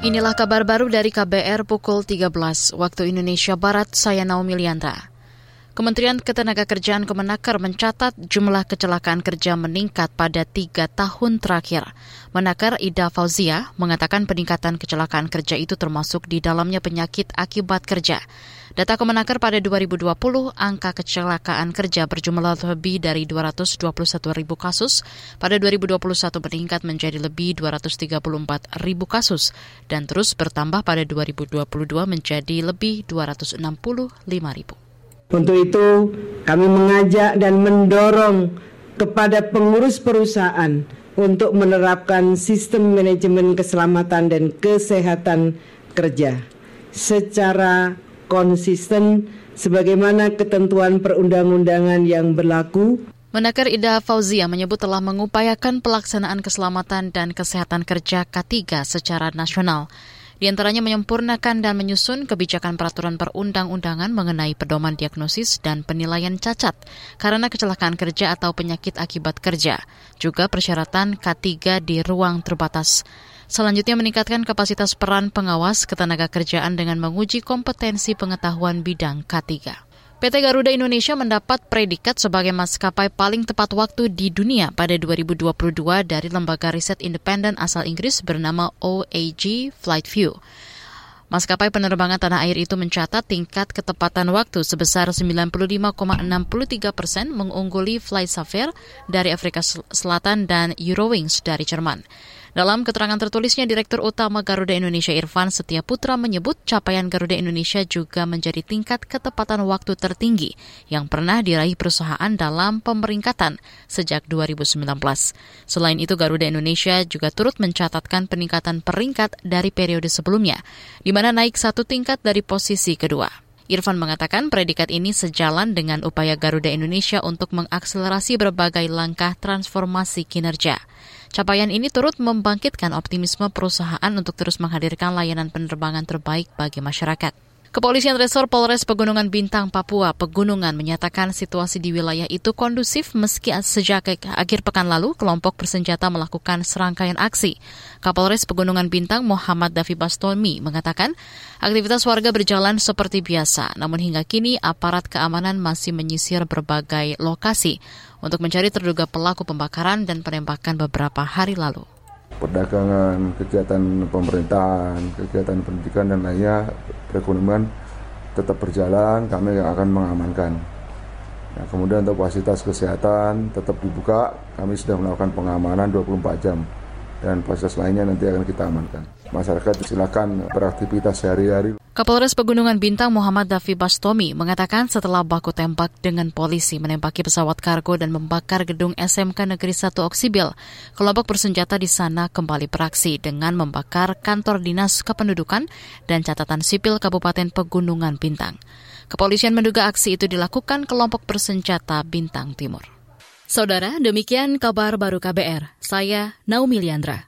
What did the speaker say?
Inilah kabar baru dari KBR pukul 13 waktu Indonesia Barat, saya Naomi Liandra. Kementerian Ketenagakerjaan Kemenaker mencatat jumlah kecelakaan kerja meningkat pada tiga tahun terakhir. Menaker Ida Fauzia mengatakan peningkatan kecelakaan kerja itu termasuk di dalamnya penyakit akibat kerja. Data Kemenaker pada 2020, angka kecelakaan kerja berjumlah lebih dari 221 ribu kasus. Pada 2021 meningkat menjadi lebih 234 ribu kasus dan terus bertambah pada 2022 menjadi lebih 265 ribu. Untuk itu, kami mengajak dan mendorong kepada pengurus perusahaan untuk menerapkan sistem manajemen keselamatan dan kesehatan kerja secara konsisten sebagaimana ketentuan perundang-undangan yang berlaku Menaker Ida Fauzia menyebut telah mengupayakan pelaksanaan keselamatan dan kesehatan kerja K3 secara nasional. Di antaranya menyempurnakan dan menyusun kebijakan peraturan perundang-undangan mengenai pedoman diagnosis dan penilaian cacat karena kecelakaan kerja atau penyakit akibat kerja, juga persyaratan K3 di ruang terbatas. Selanjutnya meningkatkan kapasitas peran pengawas ketenaga kerjaan dengan menguji kompetensi pengetahuan bidang K3. PT Garuda Indonesia mendapat predikat sebagai maskapai paling tepat waktu di dunia pada 2022 dari lembaga riset independen asal Inggris bernama OAG Flightview. Maskapai penerbangan tanah air itu mencatat tingkat ketepatan waktu sebesar 95,63 persen mengungguli Flight Safair dari Afrika Selatan dan Eurowings dari Jerman. Dalam keterangan tertulisnya, Direktur Utama Garuda Indonesia Irfan Setia Putra menyebut capaian Garuda Indonesia juga menjadi tingkat ketepatan waktu tertinggi yang pernah diraih perusahaan dalam pemeringkatan sejak 2019. Selain itu, Garuda Indonesia juga turut mencatatkan peningkatan peringkat dari periode sebelumnya, di mana naik satu tingkat dari posisi kedua. Irfan mengatakan predikat ini sejalan dengan upaya Garuda Indonesia untuk mengakselerasi berbagai langkah transformasi kinerja. Capaian ini turut membangkitkan optimisme perusahaan untuk terus menghadirkan layanan penerbangan terbaik bagi masyarakat. Kepolisian Resor Polres Pegunungan Bintang, Papua, Pegunungan menyatakan situasi di wilayah itu kondusif meski sejak akhir pekan lalu kelompok bersenjata melakukan serangkaian aksi. Kapolres Pegunungan Bintang Muhammad Davi Bastomi mengatakan aktivitas warga berjalan seperti biasa, namun hingga kini aparat keamanan masih menyisir berbagai lokasi untuk mencari terduga pelaku pembakaran dan penembakan beberapa hari lalu perdagangan, kegiatan pemerintahan, kegiatan pendidikan dan lainnya perekonomian tetap berjalan, kami akan mengamankan. Nah, kemudian untuk fasilitas kesehatan tetap dibuka, kami sudah melakukan pengamanan 24 jam dan fasilitas lainnya nanti akan kita amankan. Masyarakat silakan beraktivitas sehari-hari. Kapolres Pegunungan Bintang Muhammad Davi Bastomi mengatakan setelah baku tembak dengan polisi menembaki pesawat kargo dan membakar gedung SMK Negeri 1 Oksibil, kelompok bersenjata di sana kembali beraksi dengan membakar kantor dinas kependudukan dan catatan sipil Kabupaten Pegunungan Bintang. Kepolisian menduga aksi itu dilakukan kelompok bersenjata Bintang Timur. Saudara, demikian kabar baru KBR. Saya Naomi Liandra.